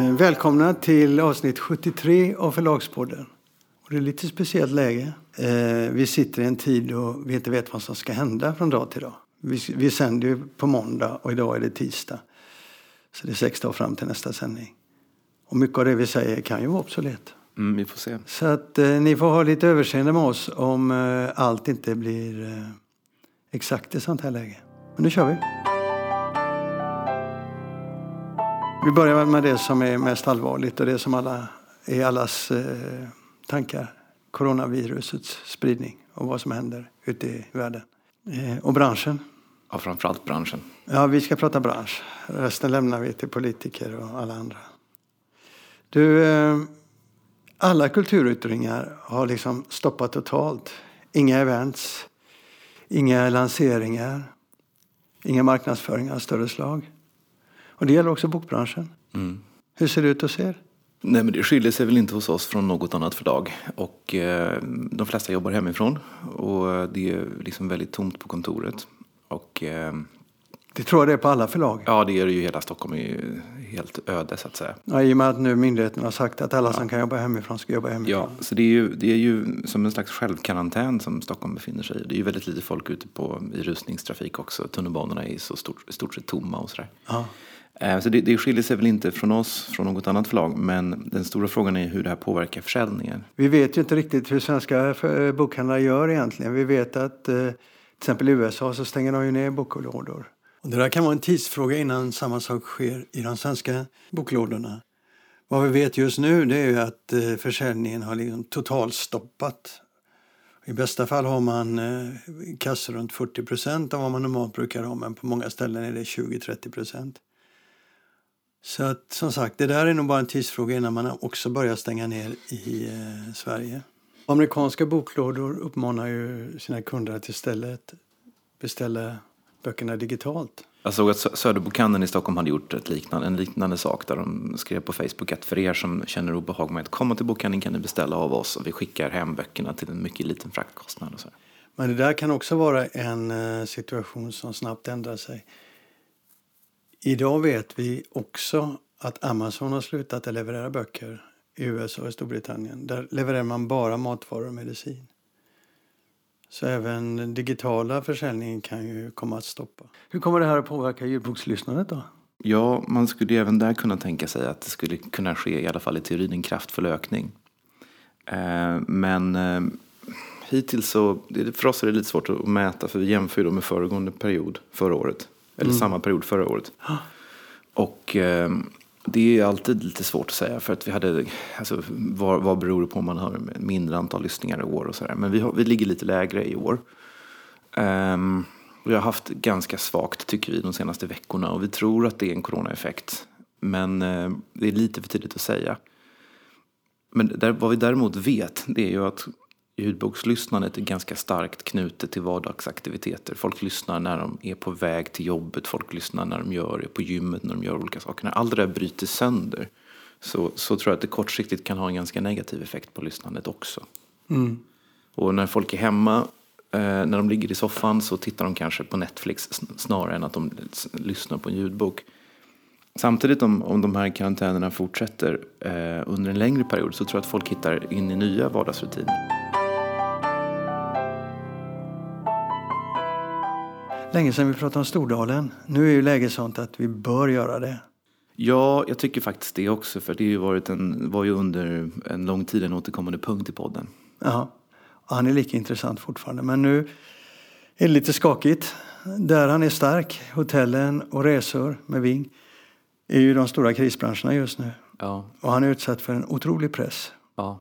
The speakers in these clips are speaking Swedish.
Eh, välkomna till avsnitt 73 av Förlagspodden. Och det är lite speciellt läge. Eh, vi sitter i en tid då vi inte vet vad som ska hända från dag till dag. Vi, vi sänder ju på måndag och idag är det tisdag. Så det är sex dagar fram till nästa sändning. Och mycket av det vi säger kan ju vara obsolet. Mm, vi får se. Så att eh, ni får ha lite överseende med oss om eh, allt inte blir eh, exakt i sånt här läge. Men nu kör vi. Vi börjar med det som är mest allvarligt och det som alla, är allas eh, tankar. Coronavirusets spridning och vad som händer ute i världen. Eh, och branschen. Ja, framförallt branschen. Ja, vi ska prata bransch. Resten lämnar vi till politiker och alla andra. Du, eh, alla kulturyttringar har liksom stoppat totalt. Inga events, inga lanseringar, inga marknadsföringar av större slag. Och det gäller också bokbranschen. Mm. Hur ser det ut hos er? Nej, men det skiljer sig väl inte hos oss från något annat förlag. Och, eh, de flesta jobbar hemifrån och det är liksom väldigt tomt på kontoret. Och, eh, Det tror jag det är på alla förlag. ja, det är det ju. Hela Stockholm är ju helt öde så att säga. Ja, I och med att nu myndigheten har sagt att alla som kan jobba hemifrån ska jobba hemifrån. Ja, så det är, ju, det är ju som en slags självkarantän som Stockholm befinner sig i. Det är ju väldigt lite folk ute på, i rusningstrafik också. Tunnelbanorna är så stort, i stort sett tomma och sådär. Ja. Eh, så det, det skiljer sig väl inte från oss, från något annat förlag. Men den stora frågan är hur det här påverkar försäljningen. Vi vet ju inte riktigt hur svenska eh, bokhandlare gör egentligen. Vi vet att eh, till exempel i USA så stänger de ju ner boklådor. Och det där kan vara en tidsfråga innan samma sak sker i de svenska boklådorna. Vad vi vet just nu det är ju att försäljningen har liksom totalstoppat. I bästa fall har man kassor runt 40 procent av vad man normalt brukar ha men på många ställen är det 20-30 procent. Så att, som sagt, det där är nog bara en tidsfråga innan man också börjar stänga ner i eh, Sverige. Amerikanska boklådor uppmanar ju sina kunder att istället beställa böckerna digitalt. Jag såg att Sö- Söderbokhandeln i Stockholm hade gjort ett liknande, en liknande sak där de skrev på Facebook att för er som känner obehag med att komma till bokhandeln kan ni beställa av oss och vi skickar hem böckerna till en mycket liten fraktkostnad. Och så. Men det där kan också vara en eh, situation som snabbt ändrar sig. Idag vet vi också att Amazon har slutat att leverera böcker i USA och Storbritannien. Där levererar man bara matvaror och medicin. Så även den digitala försäljningen kan ju komma att stoppa. Hur kommer det här att påverka ljudbokslyssnandet då? Ja, man skulle ju även där kunna tänka sig att det skulle kunna ske, i alla fall i teorin, en kraftfull ökning. Eh, men eh, hittills så, det- för oss är det lite svårt att mäta för vi jämför ju då med föregående period förra året. Eller samma period förra året. Och eh, det är alltid lite svårt att säga för att vi hade, alltså vad, vad beror det på om man har mindre antal lyssningar i år och sådär. Men vi, har, vi ligger lite lägre i år. Ehm, vi har haft ganska svagt tycker vi de senaste veckorna och vi tror att det är en coronaeffekt. Men eh, det är lite för tidigt att säga. Men där, vad vi däremot vet det är ju att ljudbokslyssnandet är ganska starkt knutet till vardagsaktiviteter. Folk lyssnar när de är på väg till jobbet, folk lyssnar när de gör det på gymmet, när de gör olika saker. När allt det där bryter sönder så, så tror jag att det kortsiktigt kan ha en ganska negativ effekt på lyssnandet också. Och när folk är hemma, eh, när de ligger i soffan så tittar de kanske på Netflix sn- snarare än att de lyssnar på en ljudbok. Samtidigt om, om de här karantänerna fortsätter eh, under en längre period så tror jag att folk hittar in i nya vardagsrutiner. Länge sedan vi pratade om Stordalen. Nu är ju läget sånt att vi bör göra det. Ja, jag tycker faktiskt det också för det har ju varit en, var ju under en lång tid en återkommande punkt i podden. Ja, han är lika intressant fortfarande. Men nu är det lite skakigt. Där han är stark, hotellen och resor med Ving, är ju de stora krisbranscherna just nu. Ja, Och han är utsatt för en otrolig press. ja.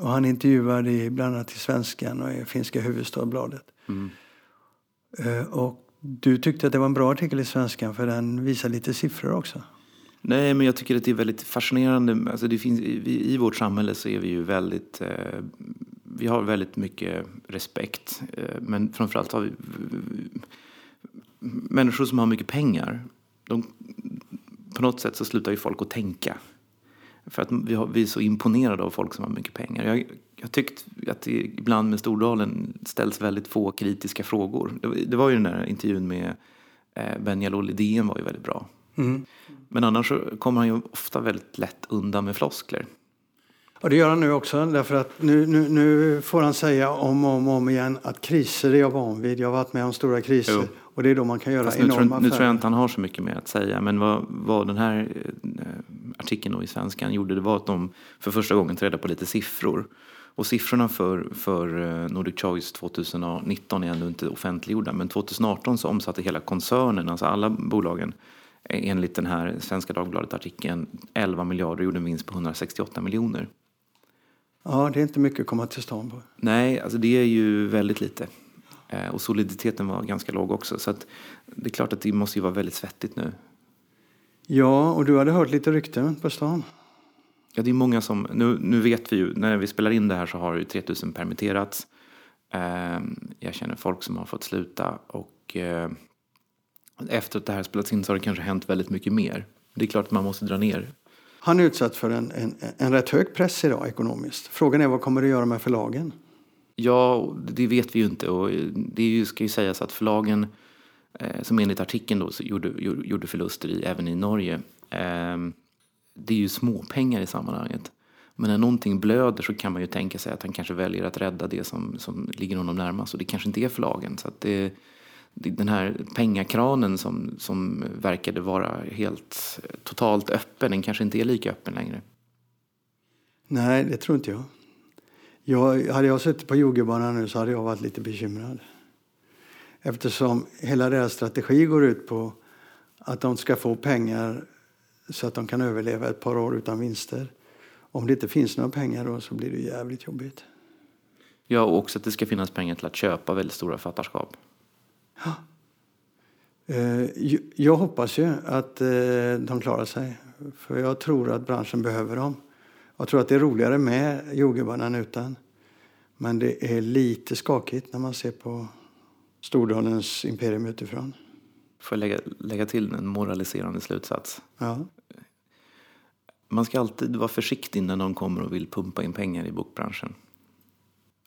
Och han är intervjuad i bland annat i Svenskan och i finska huvudstadsbladet. Eh, Eh, och du tyckte att det var en bra artikel i Svenskan för den visar lite siffror också. Nej, men jag tycker att det är väldigt fascinerande. Alltså det finns, i, I vårt samhälle så är vi ju väldigt... Eh, vi har väldigt mycket respekt. Eh, men framförallt har vi människor som har mycket pengar. De, på något sätt så slutar ju folk att tänka. För att vi, har, vi är så imponerade av folk som har mycket pengar. Jag, jag tyckt att det ibland med Stordalen ställs väldigt få kritiska frågor. Det, var- ju den där intervjun med eh, Ben Jalloul Lidén var ju väldigt bra. Mm. Men annars kommer han ju ofta väldigt lätt undan med floskler. Och det gör han nu också, därför att nu, nu, nu får han säga om och om, om igen att kriser är jag van vid. Jag har varit med om stora kriser. Jo. Och det är då man kan göra Fast enorma nu tror, nu tror jag inte han har så mycket mer att säga. Men vad, vad den här eh, artikeln i Svenskan gjorde, det var att de för första gången tog reda på lite siffror. Och siffrorna för, för eh, Nordic Choice 2019 är ännu inte offentliggjorda. Men 2018 så omsatte hela koncernen, alltså alla bolagen, enligt den här Svenska Dagbladet-artikeln 11 miljarder och gjorde en vinst på 168 miljoner. Ja, det är inte mycket att komma till stånd på. Nej, alltså det är ju väldigt lite. Eh, och soliditeten var ganska låg också. Så det är klart att det måste ju vara väldigt svettigt nu. Ja, och du hade hört lite rykten på stan. Ja, det är många som, nu, nu vet vi ju, när vi spelar in det här så har ju 3000 permitterats. Eh, jag känner folk som har fått sluta och eh, efter att det här spelats in så har det kanske hänt väldigt mycket mer. Det är klart att man måste dra ner han är utsatt för en, en, en rätt hög press idag ekonomiskt. Frågan är vad kommer det göra med förlagen? Ja, det vet vi ju inte. Och det ska ju sägas att förlagen, eh, som enligt artikeln då, gjorde, gjorde förluster i, även i Norge, eh, det är ju småpengar i sammanhanget. Men när någonting blöder så kan man ju tänka sig att han kanske väljer att rädda det som, som ligger honom närmast. Och det kanske inte är förlagen. Så att det, den här pengakranen som, som verkade vara helt totalt öppen, den kanske inte är lika öppen längre. Nej, det tror inte jag. jag hade jag suttit på jordgubbarna nu så hade jag varit lite bekymrad. Eftersom hela deras strategi går ut på att de ska få pengar så att de kan överleva ett par år utan vinster. Om det inte finns några pengar då så blir det jävligt jobbigt. Ja, och också att det ska finnas pengar till att köpa väldigt stora fattarskap. Ja. Eh, jag hoppas ju att eh, de klarar sig. För jag tror att branschen behöver dem. Jag tror att det är roligare med jordgubbarna än utan. Men det är lite skakigt när man ser på Stordalens imperium utifrån. Får jag lägga, lägga till en moraliserande slutsats? Ja. Man ska alltid vara försiktig när någon kommer och vill pumpa in pengar i bokbranschen.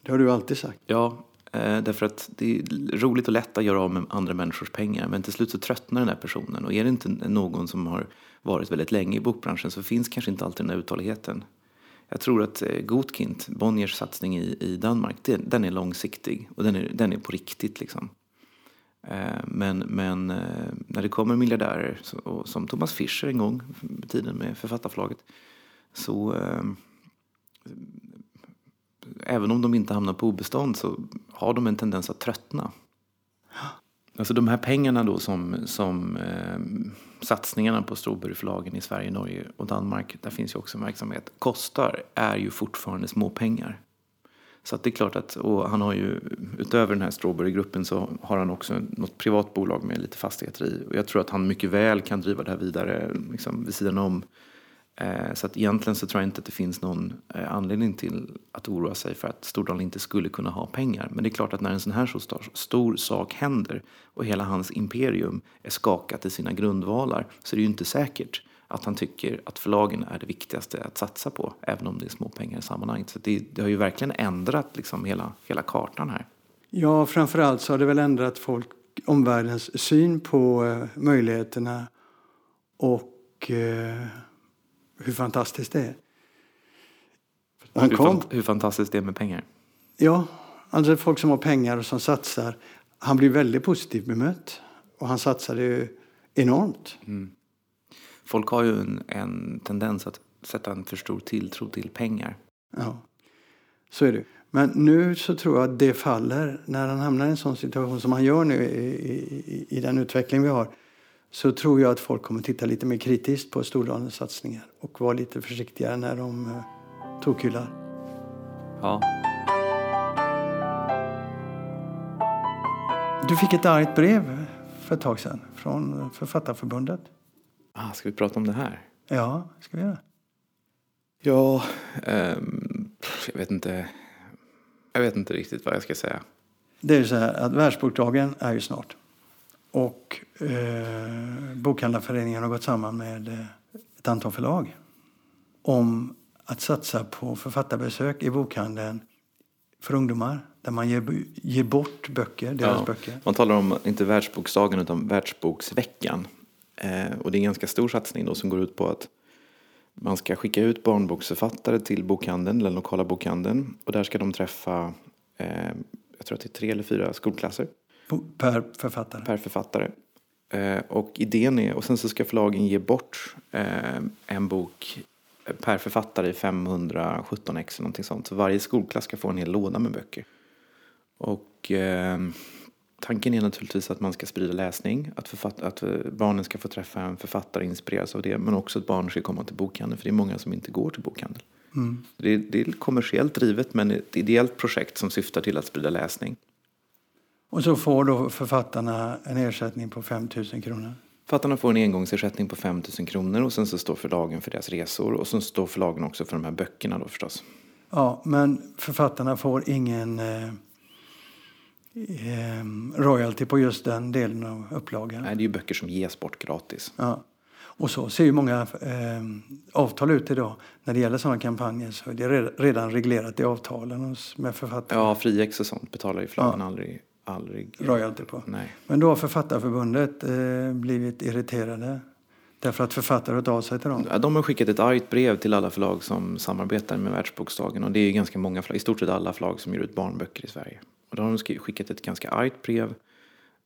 Det har du alltid sagt. Ja, Eh, därför att det är roligt och lätt att göra av med andra människors pengar men till slut så tröttnar den här personen och är det inte någon som har varit väldigt länge i bokbranschen så finns kanske inte alltid den här uthålligheten. Jag tror att eh, Gotkind, Bonniers satsning i, i Danmark, den, den är långsiktig och den är, den är på riktigt liksom. Eh, men, men eh, när det kommer miljardärer som Thomas Fischer en gång i tiden med författarförlaget så eh, även om de inte hamnar på obestånd så har de en tendens att tröttna. Alltså de här pengarna då som, som eh, satsningarna på Strawberryförlagen i Sverige, Norge och Danmark, där finns ju också en verksamhet, kostar är ju fortfarande småpengar. Så att det är klart att, och han har ju, utöver den här Strawberry-gruppen så har han också något privat bolag med lite fastigheter i. Och jag tror att han mycket väl kan driva det här vidare liksom, vid sidan om Eh, så att egentligen så tror jag inte att det finns någon eh, anledning till att oroa sig för att Stordalen inte skulle kunna ha pengar. Men det är klart att när en sån här så stor, stor sak händer och hela hans imperium är skakat i sina grundvalar så är det ju inte säkert att han tycker att förlagen är det viktigaste att satsa på, även om det är små pengar i sammanhanget. Så det, det har ju verkligen ändrat liksom hela, hela kartan här. Ja, framförallt så har det väl ändrat folk, omvärldens syn på eh, möjligheterna och eh hur fantastiskt det är. Han hur, kom, hur fantastiskt det är med pengar? Ja, alltså folk som har pengar och som satsar. Han blir väldigt positivt bemött och han satsade ju enormt. Mm. Folk har ju en, en, tendens att sätta en för stor tilltro till pengar. Ja, så är det. Men nu så tror jag att det faller när han hamnar i en sån situation som han gör nu i, i, i den utveckling vi har så tror jag att folk kommer titta lite mer kritiskt på Stordalens satsningar och vara lite försiktigare när de uh, tokhyllar. Ja. Du fick ett argt brev för ett tag sedan från Författarförbundet. Ah, ska vi prata om det här? Ja, ska vi göra. Ja, um, jag vet inte. Jag vet inte riktigt vad jag ska säga. Det är så här att världsbokdagen är ju snart. Och eh, Bokhandlarföreningen har gått samman med eh, ett antal förlag om att satsa på författarbesök i bokhandeln för ungdomar där man ger, ger bort böcker, deras ja, böcker. Man talar om, inte världsboksdagen, utan världsboksveckan. Eh, och det är en ganska stor satsning då som går ut på att man ska skicka ut barnboksförfattare till bokhandeln, den lokala bokhandeln. Och där ska de träffa, eh, jag tror att det är tre eller fyra skolklasser. Per författare? Per författare. Eh, och idén är, och sen så ska förlagen ge bort eh, en bok per författare i 517 ex eller någonting sånt. Så varje skolklass ska få en hel låda med böcker. Och eh, tanken är naturligtvis att man ska sprida läsning, att, författ- att eh, barnen ska få träffa en författare och inspireras av det, men också att barn ska komma till bokhandeln, för det är många som inte går till bokhandeln. Mm. Det, är, det är kommersiellt drivet, men ett ideellt projekt som syftar till att sprida läsning. Och så får då författarna en ersättning på 5 000 kronor? Författarna får en engångsersättning på 5 000 kronor och sen så står förlagen för deras resor och sen står förlagen också för de här böckerna då förstås. Ja, men författarna får ingen eh, royalty på just den delen av upplagan? Nej, det är ju böcker som ges bort gratis. Ja. Och så ser ju många eh, avtal ut idag. När det gäller sådana kampanjer så är det redan reglerat i avtalen med författare. Ja, friex och sånt betalar ju förlagen ja. aldrig, aldrig royalty på. Nej. Men då har Författarförbundet eh, blivit irriterade därför att författare har av sig till dem? Ja, de har skickat ett argt brev till alla förlag som samarbetar med Världsbokdagen och det är ganska många förlag, i stort sett alla förlag som ger ut barnböcker i Sverige. Och då har de skickat ett ganska argt brev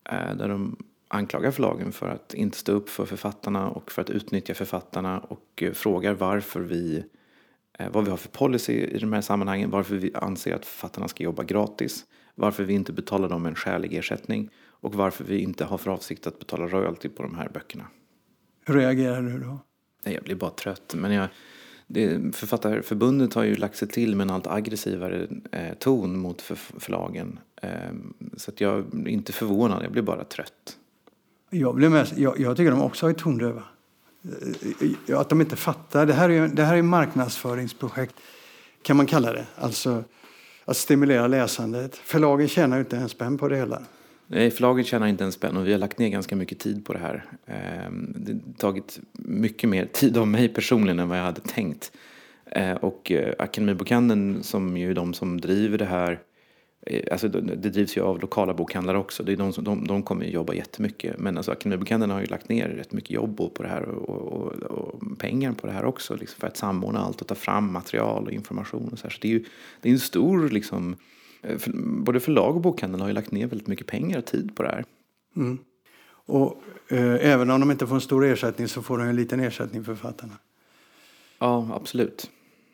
eh, där de anklagar förlagen för att inte stå upp för författarna och för att utnyttja författarna och eh, frågar varför vi, eh, vad vi har för policy i de här sammanhangen, varför vi anser att författarna ska jobba gratis, varför vi inte betalar dem en skälig ersättning och varför vi inte har för avsikt att betala royalty på de här böckerna. Hur reagerar du då? Nej, jag blir bara trött. Men jag, det, Författarförbundet har ju lagt sig till med en allt aggressivare eh, ton mot för, förlagen. Eh, så att jag är inte förvånad, jag blir bara trött. Jag, blir mest, jag, jag tycker de också är tondöva. Eh, att de inte fattar. Det här är det här är marknadsföringsprojekt, kan man kalla det. Alltså att stimulera läsandet. Förlagen tjänar ju inte en spänn på det hela. Nej, förlaget tjänar inte en spänn och vi har lagt ner ganska mycket tid på det här. Ehm, det har tagit mycket mer tid av mig personligen än vad jag hade tänkt. Ehm, och eh, Akademibokhandeln som ju är de som driver det här eh, alltså det drivs ju av lokala bokhandlare också. Det är de, som, de, de kommer ju jobba jättemycket. Men alltså Akademibokhandeln har ju lagt ner rätt mycket jobb på det här och, och, och pengar på det här också. Liksom för att samordna allt och ta fram material och information. Och så, här. så det är ju det är en stor, liksom, för, både förlag och bokhandel har ju lagt ner väldigt mycket pengar och tid på det här. Mm. Och eh, även om de inte får en stor ersättning så får de en liten ersättning för författarna. Ja, absolut.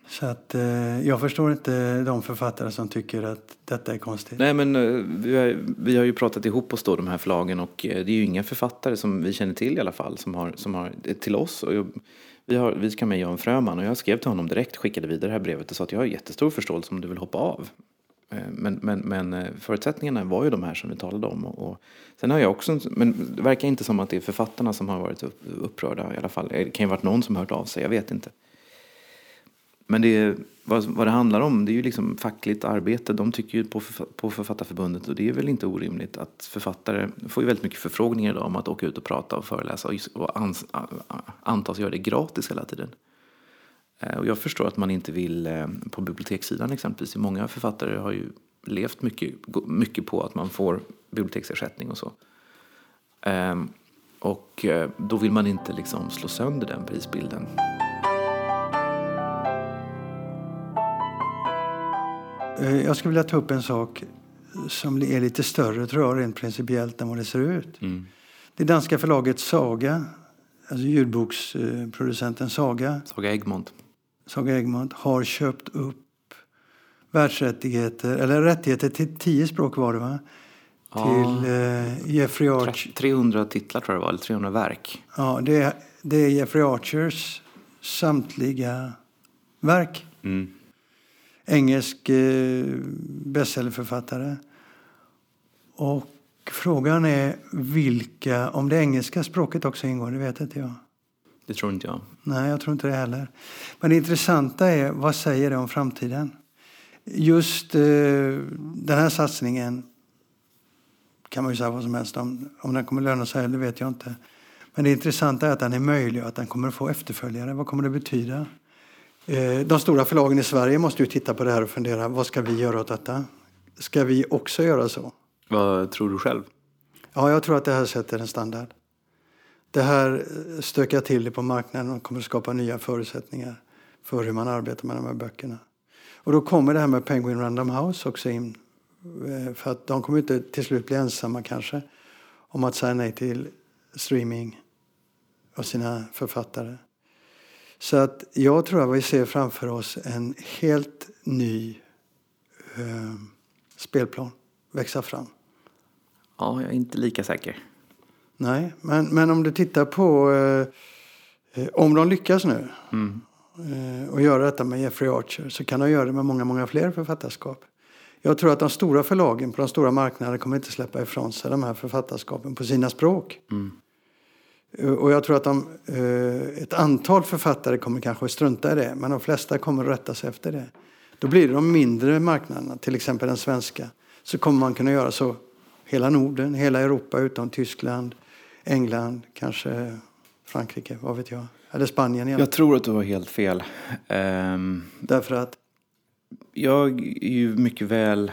Så att, eh, jag förstår inte de författare som tycker att detta är konstigt. Nej, men eh, vi, har, vi har ju pratat ihop oss då, de här förlagen, och eh, det är ju inga författare som vi känner till i alla fall som har, som har till oss. Och jag, vi, har, vi ska med Jan Fröman och jag skrev till honom direkt, skickade vidare det här brevet och sa att jag har jättestor förståelse om du vill hoppa av. Eh, men, men, men eh, förutsättningarna var ju de här som vi talade om. Och, och sen har jag också, men det verkar inte som att det är författarna som har varit upprörda i alla fall. Eh, det kan ju ha varit någon som hört av sig, jag vet inte. Men det, vad, vad det handlar om det är ju liksom fackligt arbete. De tycker ju på, på Författarförbundet och det är väl inte orimligt att författare får ju väldigt mycket förfrågningar idag om att åka ut och prata och föreläsa och, och ans, antas göra det gratis hela tiden. Eh, och jag förstår att man inte vill eh, på bibliotekssidan exempelvis. Många författare har ju levt mycket, mycket på att man får biblioteksersättning och så. Ehm, och eh, då vill man inte liksom slå sönder den prisbilden. Jag skulle vilja ta upp en sak som är lite större tror jag rent principiellt än vad det ser ut. Mm. Det danska förlaget Saga, alltså ljudboksproducenten Saga. Saga Egmont. Saga Egmont har köpt upp världsrättigheter, eller rättigheter till tio språk var det va? Ja, till eh, Jeffrey Archer. 300 titlar tror jag det var, eller 300 verk. Ja, det är, det är Jeffrey Archers samtliga verk. Mm engelsk eh, bestsellerförfattare. Och frågan är vilka, om det engelska språket också ingår, det vet inte jag. Det tror inte jag. Nej, jag tror inte det heller. Men det intressanta är, vad säger det om framtiden? Just eh, den här satsningen kan man ju säga vad som helst om. Om den kommer löna sig eller vet jag inte. Men det intressanta är att den är möjlig och att den kommer att få efterföljare. Vad kommer det betyda? Eh, de stora förlagen i Sverige måste ju titta på det här och fundera, vad ska vi göra åt detta? Ska vi också göra så? Vad tror du själv? Ja, jag tror att det här sätter en standard. Det här eh, stökar till det på marknaden och kommer att skapa nya förutsättningar för hur man arbetar med de här böckerna. Och då kommer det här med Penguin Random House också in. Eh, för att de kommer inte till slut bli ensamma kanske om att säga nej till streaming av sina författare. Så att jag tror att vi ser framför oss en helt ny eh, spelplan växa fram. Ja, jag är inte lika säker. Nej, men, men om du tittar på eh, eh om de lyckas nu mm. eh, och göra detta med Jeffrey Archer så kan de göra det med många, många fler författarskap. Jag tror att de stora förlagen på de stora marknaderna kommer inte släppa ifrån sig de här författarskapen på sina språk. Mm. Eh, och jag tror att de, eh, ett antal författare kommer kanske strunta i det, men de flesta kommer att rätta sig efter det. Då blir det de mindre marknaderna, till exempel den svenska, så kommer man kunna göra så hela Norden, hela Europa utom Tyskland, England, kanske Frankrike, vad vet jag. Eller Spanien igen. Jag tror att du har helt fel. Um, Därför att? Jag är ju mycket väl...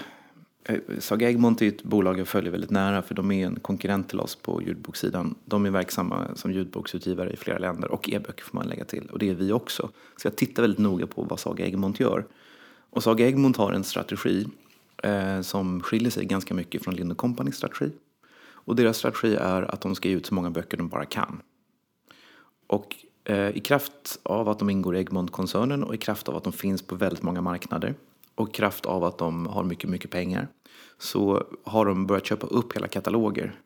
Eh, Saga Egmont är ett bolag jag följer väldigt nära för de är en konkurrent till oss på ljudbokssidan. De är verksamma som ljudboksutgivare i flera länder och e-böcker får man lägga till. Och det är vi också. Så jag tittar väldigt noga på vad Saga Egmont gör. Och Saga Egmont har en strategi eh, som skiljer sig ganska mycket från Lind Companys strategi. Och deras strategi är att de ska ge ut så många böcker de bara kan. Och eh, i kraft av att de ingår i Egmont-koncernen och i kraft av att de finns på väldigt många marknader och i kraft av att de har mycket, mycket pengar så har de börjat köpa upp hela kataloger.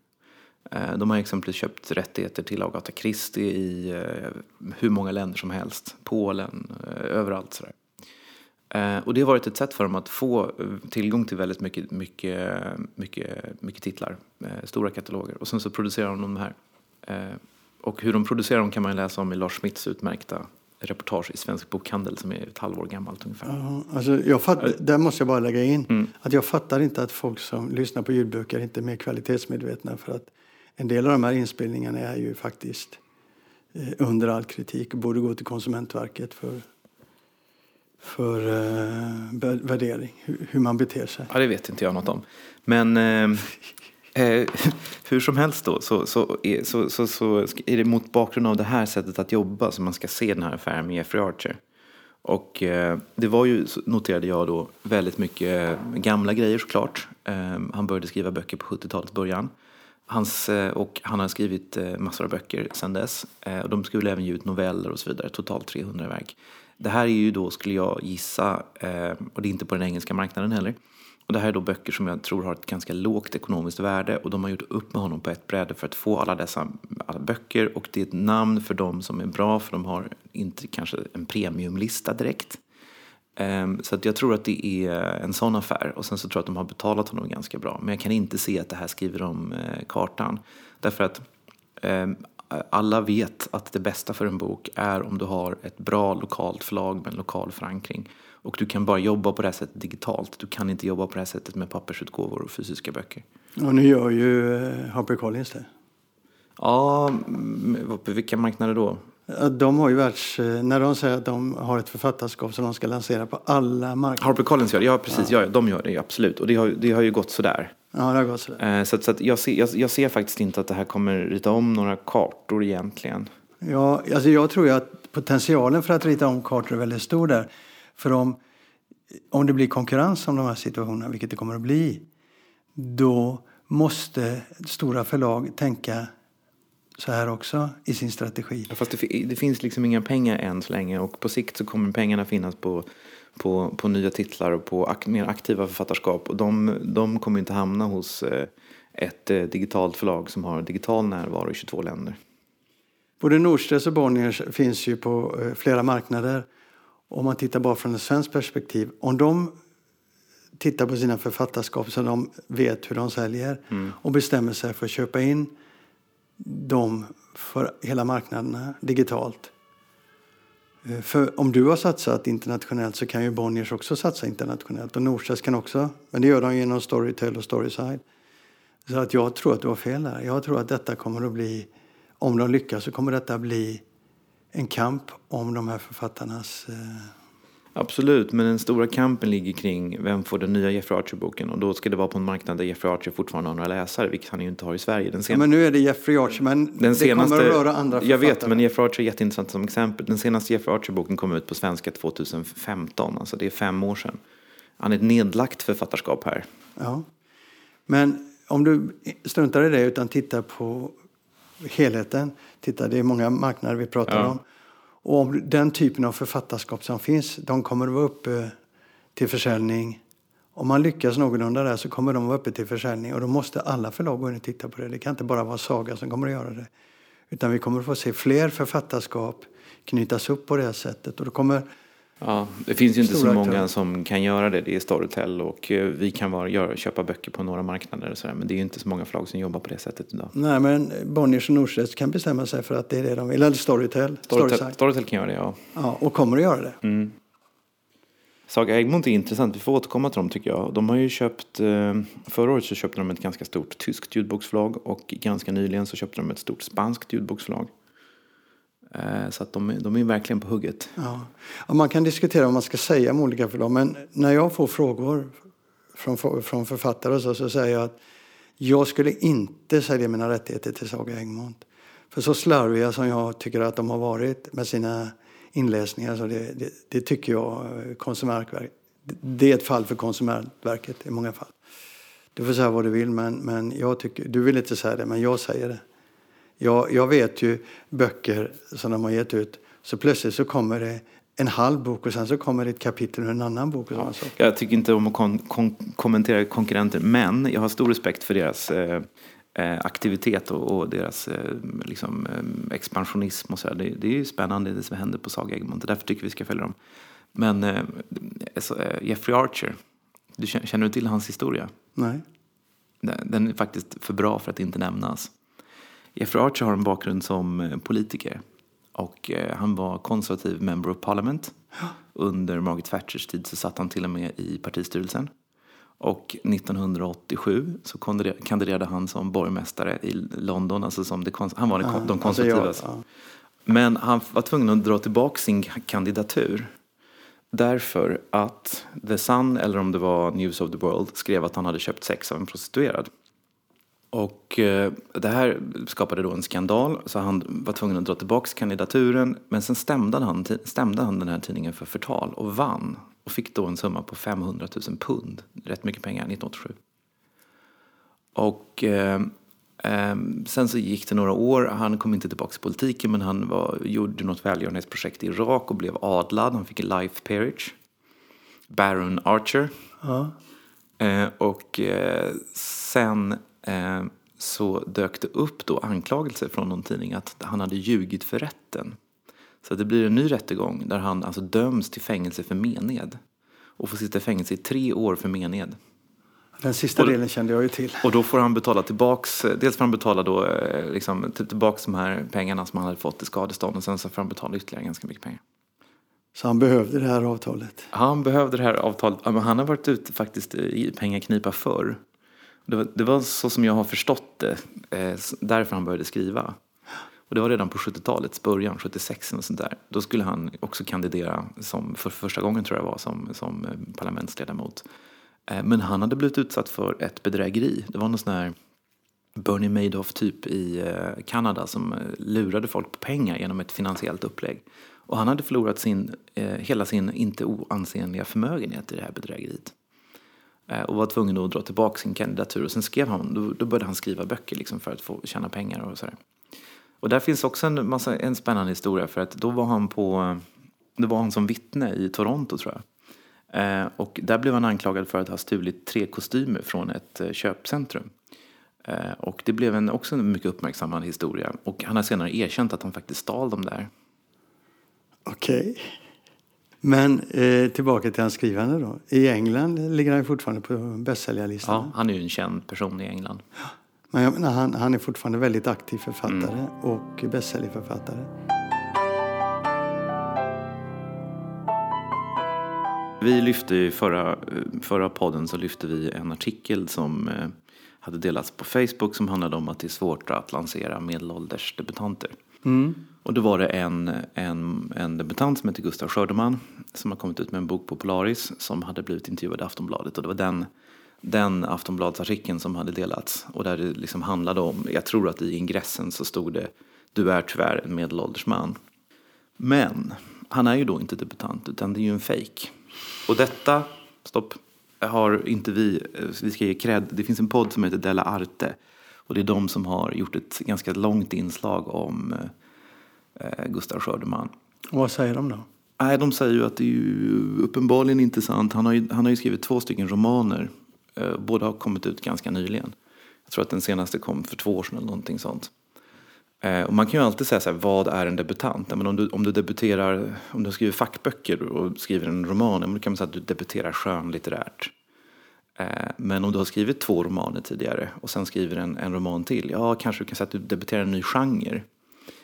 Eh, de har exempelvis köpt rättigheter till Agatha Christie i eh, hur många länder som helst. Polen, eh, överallt sådär. Eh, och det har varit ett sätt för dem att få eh, tillgång till väldigt mycket, mycket, mycket, mycket titlar, eh, stora kataloger. Och sen så producerar de de här. Och hur de producerar dem kan man läsa om i Lars Smiths utmärkta reportage i Svensk Bokhandel som är ett halvår gammalt ungefär. Ja, alltså jag fatt, där måste jag bara lägga in mm. att jag fattar inte att folk som lyssnar på ljudböcker inte är mer kvalitetsmedvetna för att en del av de här inspelningarna är ju faktiskt under all kritik och borde gå till Konsumentverket för för eh, värdering, hur, hur, man beter sig? Ja, det vet inte jag något om. Men eh, eh, hur som helst då så, så, är, så, så, så är det mot bakgrund av det här sättet att jobba som man ska se den här affären med Jeffrey Archer. Och eh, det var ju, noterade jag då, väldigt mycket gamla grejer såklart. Eh, han började skriva böcker på 70-talets början. Hans, eh, och han har skrivit eh, massor av böcker sedan dess. Och de skulle även ge ut noveller och så vidare, totalt 300 verk. Det här är ju då, skulle jag gissa, eh, och det är inte på den engelska marknaden heller. Och det här är då böcker som jag tror har ett ganska lågt ekonomiskt värde och de har gjort upp med honom på ett bräde för att få alla dessa alla böcker och det är ett namn för dem som är bra för de har inte kanske en premiumlista direkt. Um, så att jag tror att det är en sån affär och sen så tror jag att de har betalat honom ganska bra. Men jag kan inte se att det här skriver om uh, kartan. Därför att um, alla vet att det bästa för en bok är om du har ett bra lokalt förlag med en lokal förankring. Och du kan bara jobba på det här sättet digitalt. Du kan inte jobba på det här sättet med pappersutgåvor och fysiska böcker. Och nu gör ju eh, HarperCollins det. Ja, på vilka marknader då? De har ju världs, eh, när de säger att de har ett författarskap som de ska lansera på alla marknader. HarperCollins gör det, ja precis, ja. Ja, de gör det absolut. Och det har, det har ju gått sådär. Ja, det har gått sådär. Eh, så, så jag, ser, jag, jag, ser faktiskt inte att det här kommer rita om några kartor egentligen. Ja, alltså jag tror ju att potentialen för att rita om kartor är väldigt stor där. För om, om det blir konkurrens om de här situationerna, vilket det kommer att bli, då måste stora förlag tänka så här också i sin strategi. Ja, fast det, det, finns liksom inga pengar än så länge och på sikt så kommer pengarna finnas på på, på nya titlar och på ak mer aktiva författarskap. Och de, de kommer inte hamna hos eh, ett eh, digitalt förlag som har digital närvaro i 22 länder. Både Nordströms och Bonniers finns ju på eh, flera marknader. Om man tittar bara från ett svenskt perspektiv. Om de tittar på sina författarskap så de vet hur de säljer mm. och bestämmer sig för att köpa in dem för hela marknaderna digitalt eh, för om du har satsat internationellt så kan ju Bonniers också satsa internationellt. Och Norstedts kan också, men det gör de genom Storytel och Storyside. Så att jag tror att du har fel där. Jag tror att detta kommer att bli, om de lyckas så kommer detta bli en kamp om de här författarnas eh, Absolut, men den stora kampen ligger kring vem får den nya Jeffrey Archer-boken och då ska det vara på en marknad där Jeffrey Archer fortfarande har några läsare, vilket han ju inte har i Sverige. Den ja, men nu är det Jeffrey Archer, men den senaste, det kommer att röra andra Jag vet, men Jeffrey Archer är jätteintressant som exempel. Den senaste Jeffrey Archer-boken kom ut på svenska 2015, alltså det är fem år sedan. Han är ett nedlagt författarskap här. Ja, men om du struntar i det utan tittar på helheten, titta det är många marknader vi pratar ja. om. Och om den typen av författarskap som finns, de kommer att vara uppe till försäljning. Om man lyckas någorlunda där så kommer de vara uppe till försäljning och då måste alla förlag gå in och titta på det. Det kan inte bara vara Saga som kommer att göra det. Utan vi kommer att få se fler författarskap knytas upp på det här sättet. Och då kommer Ja, det finns ju inte så många aktörer. som kan göra det. Det är Storytel och eh, vi kan bara göra, köpa böcker på några marknader. Och så där, men det är ju inte så många förlag som jobbar på det sättet idag. Nej, men Bonniers och Norstedts kan bestämma sig för att det är det de vill. Eller Storytel. Storytel, Storytel kan göra det, ja. ja. Och kommer att göra det. Mm. Saga Egmont är intressant. Vi får återkomma till dem tycker jag. De har ju köpt, eh, förra året så köpte de ett ganska stort tyskt ljudboksförlag och ganska nyligen så köpte de ett stort spanskt ljudboksförlag. Eh, så att de, de är verkligen på hugget. Ja. ja. man kan diskutera vad man ska säga om olika förlag. Men när jag får frågor från, från författare så, så säger jag att jag skulle inte sälja mina rättigheter till Saga Egmont. För så slarviga som jag tycker att de har varit med sina inläsningar så det, det, det tycker jag eh, Konsumentverket, det är ett fall för Konsumentverket i många fall. Du får säga vad du vill men, men jag tycker, du vill inte säga det men jag säger det. Jag, jag vet ju böcker som de har gett ut. Så plötsligt så kommer det en halv bok och sen så kommer det ett kapitel ur en annan bok. Och ja, jag tycker inte om att kon kon kommentera konkurrenter men jag har stor respekt för deras eh, eh aktivitet och, och deras eh, liksom, eh, expansionism. Och så det, det, är ju spännande det som händer på Saga Egmont. Därför tycker vi ska följa dem. Men eh, eh, Jeffrey Archer, du känner, känner du till hans historia? Nej. Den, den är faktiskt för bra för att inte nämnas. Jeffrey Archer har en bakgrund som eh, politiker. Och eh, han var konservativ member of parliament. Under Margaret Thatchers tid så satt han till och med i partistyrelsen. Och 1987 så kandiderade han som borgmästare i London. Alltså som det, han var ja, de konservativa. Alltså ja. Men han var tvungen att dra tillbaka sin kandidatur. Därför att The Sun, eller om det var News of the World, skrev att han hade köpt sex av en prostituerad. Och eh, det här skapade då en skandal så han var tvungen att dra tillbaka kandidaturen. Men sen stämde han, stämde han den här tidningen för förtal och vann. Och fick då en summa på 500 000 pund, rätt mycket pengar, 1987. Och eh, eh, sen så gick det några år, han kom inte tillbaka till politiken men han var, gjorde något välgörenhetsprojekt i Irak och blev adlad. Han fick en life peerage. Baron Archer. Ja. Eh, och eh, sen så dök det upp då anklagelser från någon tidning att han hade ljugit för rätten. Så det blir en ny rättegång där han alltså döms till fängelse för mened. Och får sitta i fängelse i tre år för mened. Den sista och, delen kände jag ju till. Och då får han betala tillbaks, dels får han betala då eh, liksom, tillbaks de här pengarna som han hade fått i skadestånd och sen så får han betala ytterligare ganska mycket pengar. Så han behövde det här avtalet? Han behövde det här avtalet. Han har varit ute faktiskt i pengaknipa förr. Det var, det var, så som jag har förstått det, eh, därför han började skriva. Och det var redan på 70-talets början, 76 och sånt där. Då skulle han också kandidera som, för första gången tror jag var, som, som eh, parlamentsledamot. Eh, men han hade blivit utsatt för ett bedrägeri. Det var någon sån här Bernie Madoff typ i eh, Kanada som eh, lurade folk på pengar genom ett finansiellt upplägg. Och han hade förlorat sin, eh, hela sin inte oansenliga förmögenhet i det här bedrägeriet. Eh, och var tvungen att dra tillbaka sin kandidatur. Och sen skrev han, då, då började han skriva böcker liksom för att få tjäna pengar och sådär. Och där finns också en, massa, en spännande historia för att då var han på, då var han som vittne i Toronto tror jag. Eh, och där blev han anklagad för att ha stulit tre kostymer från ett eh, köpcentrum. Eh, och det blev en, också en mycket uppmärksammad historia. Och han har senare erkänt att han faktiskt stal dem där. Okej. Okay. Men eh, tillbaka till hans skrivande då. I England ligger han fortfarande på bästsäljarlistan. Ja, han är ju en känd person i England. Men jag menar, han, han är fortfarande väldigt aktiv författare mm. och bästsäljarförfattare. Vi lyfte i förra, förra podden så lyfte vi en artikel som eh, hade delats på Facebook som handlade om att det är svårt att lansera medelålders debutanter. Mm. Och då var det en, en, en debutant som heter Gustav Skördeman som har kommit ut med en bok på Polaris som hade blivit intervjuad i Aftonbladet. Och det var den, den Aftonbladsartikeln som hade delats. Och där det liksom handlade om, jag tror att i ingressen så stod det Du är tyvärr en medelålders man. Men han är ju då inte debutant utan det är ju en fejk. Och detta, stopp, har inte vi, eh, vi ska ge cred, det finns en podd som heter Della Arte. Och det är de som har gjort ett ganska långt inslag om eh, Gustav Skördeman. Och vad säger de då? Nej, de säger ju att det är ju uppenbarligen inte sant. Han har ju, han har ju skrivit två stycken romaner. Eh, båda har kommit ut ganska nyligen. Jag tror att den senaste kom för två år sedan eller någonting sånt. Eh, och man kan ju alltid säga så här, vad är en debutant? Men om, du, om du debuterar, om du skriver fackböcker och skriver en roman, då kan man säga att du debuterar skönlitterärt. Eh, men om du har skrivit två romaner tidigare och sen skriver en, en roman till, ja kanske du kan säga att du debuterar en ny genre.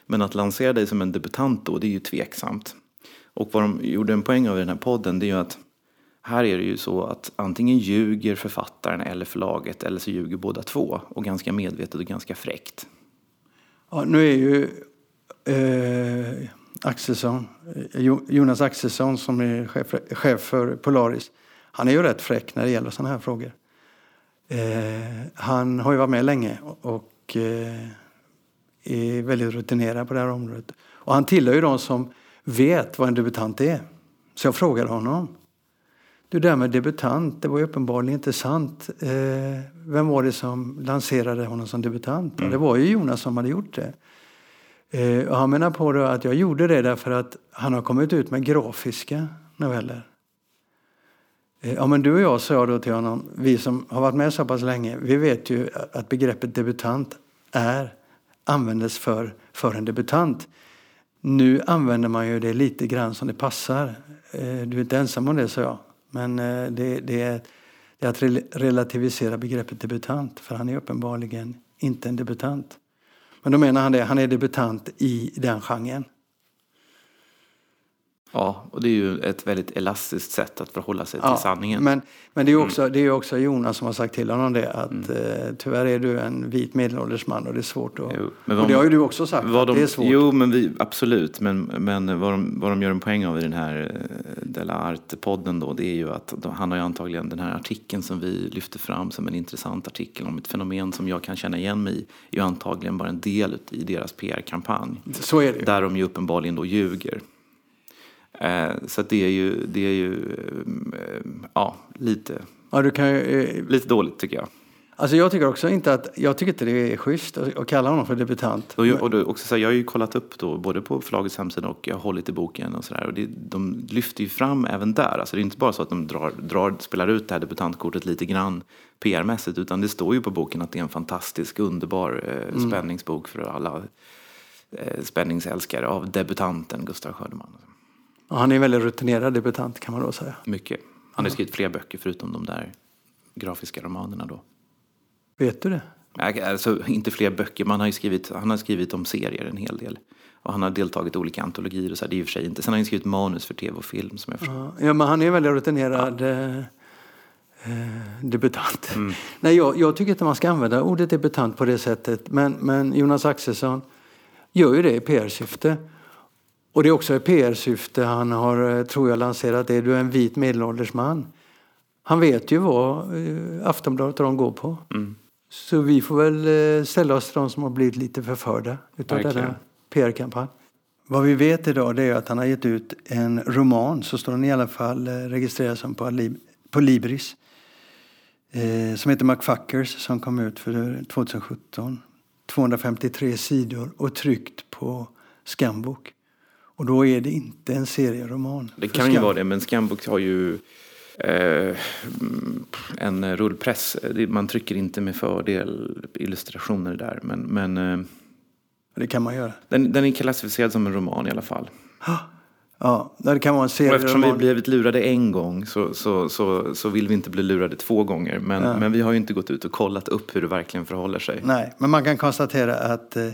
Men att lansera dig som en debutant då, det är ju tveksamt. Och vad de gjorde en poäng av i den här podden, det är ju att här är det ju så att antingen ljuger författaren eller förlaget eller så ljuger båda två. Och ganska medvetet och ganska fräckt. Ja, nu är ju eh, Axelsson, eh, Jonas Axelsson som är chef, chef, för Polaris. Han är ju rätt fräck när det gäller sådana här frågor. Eh, han har ju varit med länge och eh, är väldigt rutinerad på det här området. Och han tillhör ju de som vet vad en debutant är. Så jag frågade honom. Du, där med debutant, det var ju uppenbarligen inte sant. Eh, vem var det som lanserade honom som debutant? Mm. Det var ju Jonas som hade gjort det. Eh, och han menar på då att jag gjorde det därför att han har kommit ut med grafiska noveller. Eh, ja, men du och jag, sa jag då till honom, vi som har varit med så pass länge, vi vet ju att begreppet debutant är, användes för, för en debutant. Nu använder man ju det lite grann som det passar. Eh, du är inte ensam om det, sa jag. Men eh, det, det, är, det är att relativisera begreppet debutant, för han är uppenbarligen inte en debutant. Men då menar han det, han är debutant i den genren. Ja, och det är ju ett väldigt elastiskt sätt att förhålla sig till ja, sanningen. Men, men det är också, mm. det är också Jonas som har sagt till honom det att mm. eh, tyvärr är du en vit medelålders man och det är svårt att... Jo, men och det har ju du också sagt, de, det är svårt. Jo, men vi, absolut. Men, men vad, de, vad de gör en poäng av i den här eh, Della Arte-podden då, det är ju att de, han har ju antagligen den här artikeln som vi lyfter fram som en intressant artikel om ett fenomen som jag kan känna igen mig i, är ju antagligen bara en del i deras PR-kampanj. Så är det ju. Där de ju uppenbarligen då ljuger. Eh, så det är ju, det är ju eh, ja, lite, ja, du kan ju, eh, lite dåligt tycker jag. Alltså jag tycker också inte att, jag tycker inte det är schysst att kalla honom för debutant. Och jag, och också så här, jag har ju kollat upp då, både på förlagets hemsida och jag har hållit i boken och sådär. Och det, de lyfter ju fram även där. Alltså det är inte bara så att de drar, drar, spelar ut det här debutantkortet lite grann PR-mässigt. Utan det står ju på boken att det är en fantastisk, underbar eh, mm. spänningsbok för alla eh, spänningsälskare av debutanten Gustav Skördeman. Han är en väldigt rutinerad debutant kan man då säga. Mycket. Han har skrivit fler böcker förutom de där grafiska romanerna då. Vet du det? Alltså, inte fler böcker, man har skrivit, han har skrivit om serier en hel del. Och han har deltagit i olika antologier och så. Det är för sig inte. Sen har han skrivit manus för tv och film som jag förstår. Ja, men han är en väldigt rutinerad eh, eh debutant. Mm. Nej, jag, jag, tycker inte man ska använda ordet debutant på det sättet. Men, men Jonas Axelsson gör ju det i PR-syfte. Och det är också i PR-syfte han har, eh, tror jag, lanserat det. Du är en vit medelålders man. Han vet ju vad eh, Aftonbladet och de går på. Mm. Så vi får väl eh, ställa oss till de som har blivit lite förförda utav denna PR-kampanj. Vad vi vet idag är att han har gett ut en roman, så står den i alla fall registrerad som på, Libris. Som heter McFuckers som kom ut för 2017. 253 sidor och tryckt på Skambok. Och då är det inte en serieroman. Det kan ju vara det, men Scambook har ju eh, en rullpress. Man trycker inte med fördel illustrationer där. Men, men eh, det kan man göra. Den, den är klassificerad som en roman i alla fall. Ja, det kan vara en serieroman. eftersom vi blivit lurade en gång så, så, så, så vill vi inte bli lurade två gånger. Men, ja. men vi har ju inte gått ut och kollat upp hur det verkligen förhåller sig. Nej, men man kan konstatera att eh,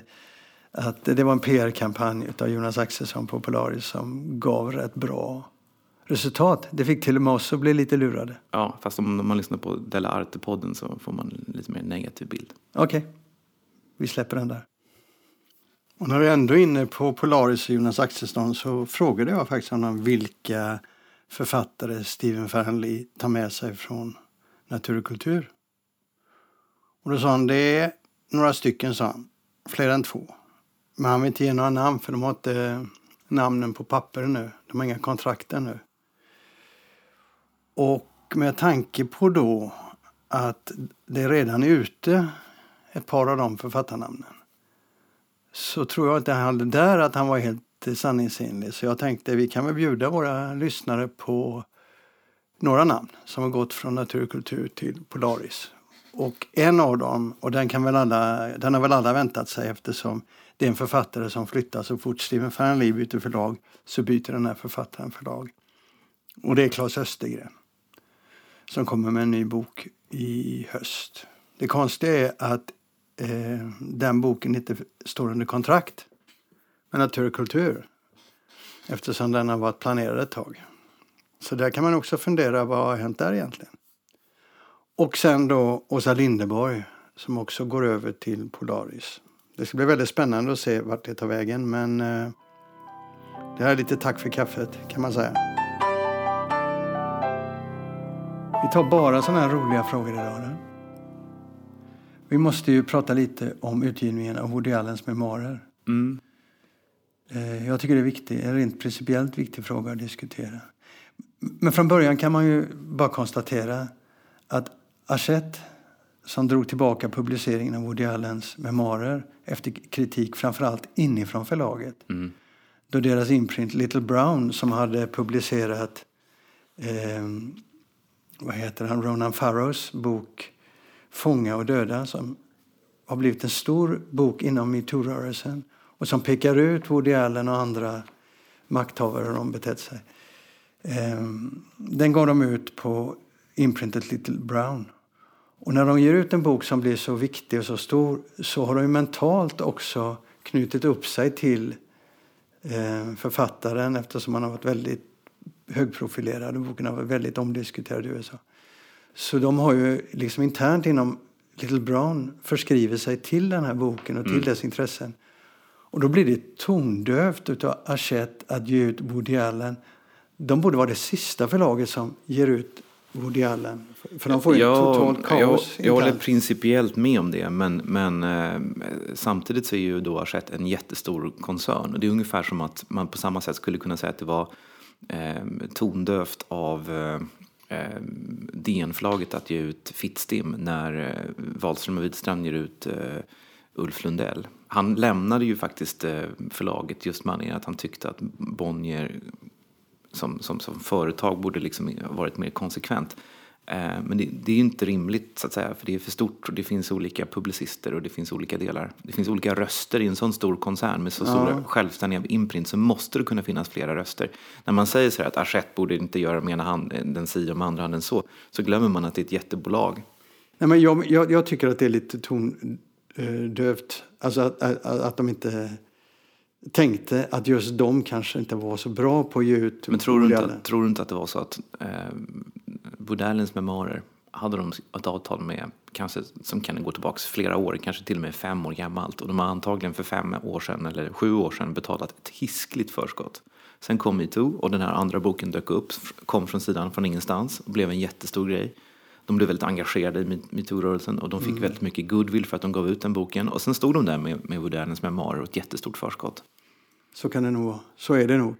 att det var en PR-kampanj av Jonas Axelsson på Polaris som gav rätt bra resultat. Det fick till och med oss att bli lite lurade. Ja, fast om man lyssnar på Della Arte-podden så får man lite mer negativ bild. Okej, okay. vi släpper den där. Och när vi ändå är inne på Polaris och Jonas Axelsson så frågade jag faktiskt honom vilka författare Stephen Fernley tar med sig från Natur och kultur. Och då sa han, det är några stycken, sa han. Fler än två. Men han vill inte ge några namn för de har inte namnen på papper nu. De har inga kontrakt ännu. Och med tanke på då att det redan är ute ett par av de författarnamnen så tror jag inte han där att han var helt sanningsenlig. Så jag tänkte vi kan väl bjuda våra lyssnare på några namn som har gått från natur kultur till Polaris. Och en av dem, och den, kan väl alla, den har väl alla väntat sig eftersom det är en författare som flyttar så fort Stephen Fernley byter förlag så byter den här författaren förlag. Och det är Claes Östergren som kommer med en ny bok i höst. Det konstiga är att eh, den boken inte står under kontrakt med Natur och kultur eftersom den har varit planerad ett tag. Så där kan man också fundera vad har hänt där egentligen. Och sen då Åsa Lindeborg som också går över till Polaris. Det ska bli väldigt spännande att se vart det tar vägen men eh, det här är lite tack för kaffet kan man säga. Vi tar bara sådana här roliga frågor idag. Då. Vi måste ju prata lite om utgivningen av Woody Allens memoarer. Mm. Eh, jag tycker det är viktigt, en rent principiellt viktig fråga att diskutera. Men från början kan man ju bara konstatera att Hachette som drog tillbaka publiceringen av Woody Allens memoarer efter kritik framförallt inifrån förlaget. Mm. Då deras imprint Little Brown som hade publicerat eh, vad heter han, Ronan Farrows bok Fånga och döda som har blivit en stor bok inom metoo-rörelsen och som pekar ut Woody Allen och andra makthavare hur de betett sig. Ehm, den gav de ut på imprintet Little Brown. Och när de ger ut en bok som blir så viktig och så stor så har de mentalt också knutit upp sig till eh, författaren eftersom han har varit väldigt högprofilerad och boken har varit väldigt omdiskuterad i USA. Så de har ju liksom internt inom Little Brown förskrivit sig till den här boken och till mm. dess intressen. Och då blir det tondövt utav Hachette att ge ut Woody Allen. De borde vara det sista förlaget som ger ut Woody Allen. För de får ju ja, kaos. Jag, jag håller principiellt med om det. Men, men eh, samtidigt så är ju då Hachette en jättestor koncern. Och det är ungefär som att man på samma sätt skulle kunna säga att det var eh, tondövt av eh, eh, DN-förlaget att ge ut Fittstim när eh, Wahlström och Widstrand ger ut eh, Ulf Lundell. Han lämnade ju faktiskt eh, förlaget just med anledning att han tyckte att Bonnier som, som, som företag borde liksom varit mer konsekvent. Eh, men det, det, är inte rimligt så att säga, för det är för stort och det finns olika publicister och det finns olika delar. Det finns olika röster i en sån stor koncern med så ja. stora självständiga imprint så måste det kunna finnas flera röster. När man säger så här att Hachette borde inte göra med ena handen si och med andra handen så, så glömmer man att det är ett jättebolag. Nej, men jag, jag, jag tycker att det är lite tondövt, alltså att, att, att de inte tänkte att just de kanske inte var så bra på att ge ut Men tror du, inte, tror du inte att det var så att eh, Woodallens memoarer hade de ett avtal med, kanske, som kan gå tillbaka flera år, kanske till och med fem år gammalt. Och de har antagligen för fem år sedan eller sju år sedan betalat ett hiskligt förskott. Sen kom metoo och den här andra boken dök upp, kom från sidan från ingenstans och blev en jättestor grej. De blev väldigt engagerade i metoo-rörelsen och de fick mm. väldigt mycket goodwill för att de gav ut den boken. Och sen stod de där med, med Woody Allens memoarer och ett jättestort förskott. Så kan det nog vara. Så är det nog.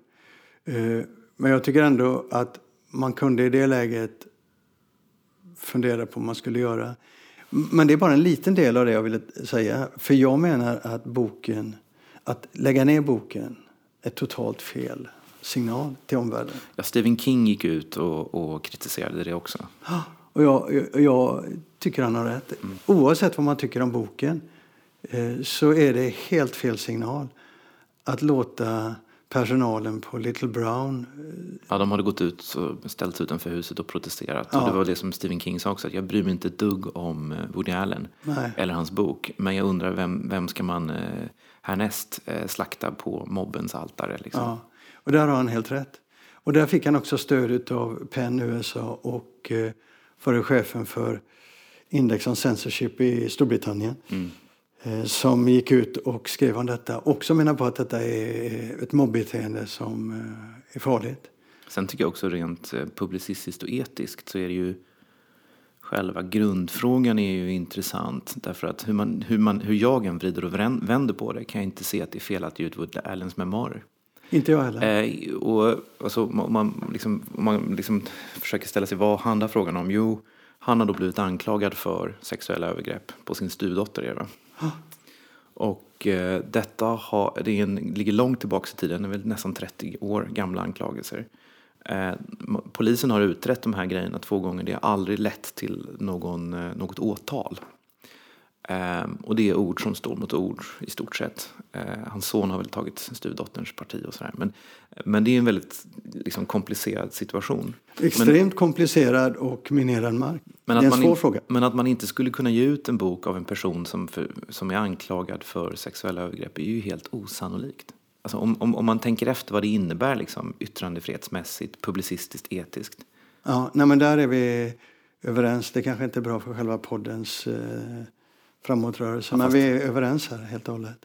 Eh, men jag tycker ändå att man kunde i det läget fundera på vad man skulle göra. Men det är bara en liten del av det jag ville säga. För jag menar att boken, att lägga ner boken är totalt fel signal till omvärlden. Ja, Stephen King gick ut och, och kritiserade det också. Och jag, jag, tycker han har rätt. Mm. Oavsett vad man tycker om boken eh, så är det helt fel signal att låta personalen på Little Brown. Eh, ja, de hade gått ut och ställt utanför huset och protesterat. Ja. Och det var det som Stephen King sa också, att jag bryr mig inte ett dugg om eh, Woody Allen Nej. eller hans bok. Men jag undrar vem, vem ska man härnäst slakta på mobbens altare? Liksom. Ja, och där har han helt rätt. Och där fick han också stöd av Penn USA och förre chefen för Index on Censorship i Storbritannien. Mm. eh, som gick ut och skrev om detta. Också menar på att detta är ett mobbeteende som eh, är farligt. Sen tycker jag också rent eh, publicistiskt och etiskt så är det ju själva grundfrågan är ju intressant. Därför att hur, man, hur, man, hur jag än vrider och vänder på det kan jag inte se att det är fel att ge ut Woody Allens memoarer. Inte jag heller. Eh, och, alltså, om man, liksom, om man liksom försöker ställa sig, vad handlar frågan om? Jo, han har då blivit anklagad för sexuella övergrepp på sin stuvdotter Eva. Och eh, detta har, det en, ligger långt tillbaka i tiden, det är väl nästan 30 år gamla anklagelser. Eh, polisen har utrett de här grejerna två gånger, det har aldrig lett till någon, eh, något åtal. Um, och det är ord som står mot ord i stort sett. Uh, hans son har väl tagit stuvdotterns parti och sådär. Men, men det är en väldigt liksom, komplicerad situation. Extremt men, komplicerad och minerad mark. Men det är en svår in, fråga. Men att man inte skulle kunna ge ut en bok av en person som, för, som är anklagad för sexuella övergrepp är ju helt osannolikt. Alltså, om, om, om man tänker efter vad det innebär liksom, yttrandefrihetsmässigt, publicistiskt, etiskt. Ja, nej, men där är vi överens. Det kanske inte är bra för själva poddens eh, framåtrörelse. Men vi är överens här helt och hållet.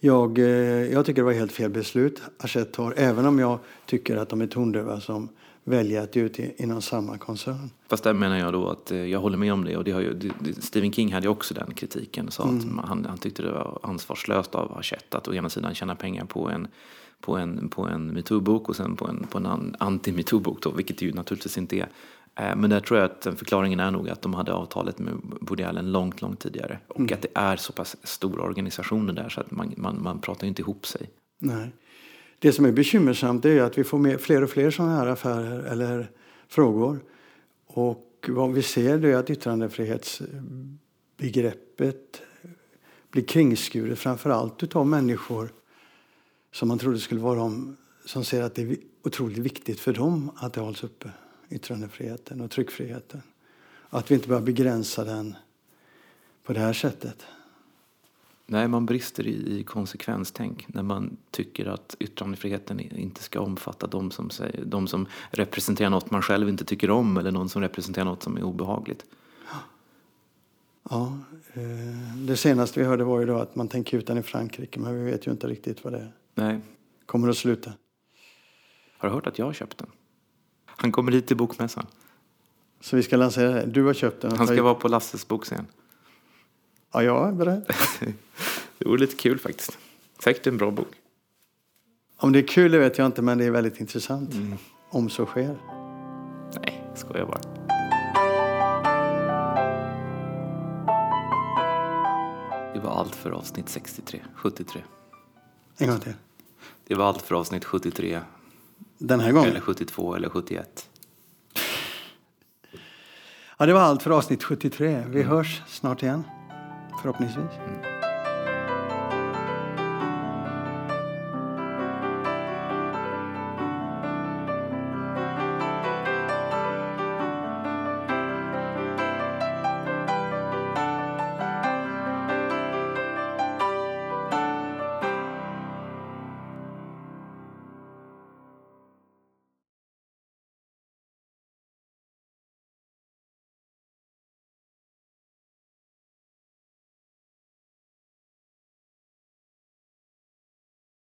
Jag, eh, jag tycker det var helt fel beslut Hachette tar, även om jag tycker att de är tondöva som väljer att ge ut inom samma koncern. Fast där menar jag då att eh, jag håller med om det och det har ju, Stephen King hade ju också den kritiken sa mm. att han, han tyckte det var ansvarslöst av Hachette att å ena sidan tjäna pengar på en på en, på en metoo-bok och sen på en, på en anti-metoo-bok vilket det ju naturligtvis inte är. Eh, men där tror jag att förklaringen är nog att de hade avtalet med Woody Allen långt, långt tidigare. Och mm. att det är så pass stora organisationer där så att man, man, man pratar inte ihop sig. Nej. Det som är bekymmersamt är att vi får fler och fler sådana här affärer eller frågor. Och vad vi ser är att yttrandefrihetsbegreppet blir kringskuret framför allt utav människor som man trodde skulle vara de som ser att det är otroligt viktigt för dem att det hålls uppe yttrandefriheten och tryckfriheten. Att vi inte börjar begränsa den på det här sättet. Nej, man brister i, konsekvenstänk när man tycker att yttrandefriheten inte ska omfatta de som, säger, de som representerar något man själv inte tycker om eller någon som representerar något som är obehagligt. Ja, eh, det senaste vi hörde var ju då att man tänker ut den i Frankrike men vi vet ju inte riktigt vad det Nej. kommer att sluta. Har du hört att jag har köpt den? Han kommer hit till bokmässan. Så vi ska lansera det? Du har köpt den? Han ska vara på Lasses bokscen. Ja, jag är beredd. det vore lite kul faktiskt. Säkert en bra bok. Om det är kul det vet jag inte, men det är väldigt intressant. Mm. Om så sker. Nej, skojar bara. Det var allt för avsnitt 63, 73. En gång till. Det var allt för avsnitt 73 den här gången? Eller 72 eller 71. Ja, det var allt för avsnitt 73. Vi mm. hörs snart igen, förhoppningsvis. Mm.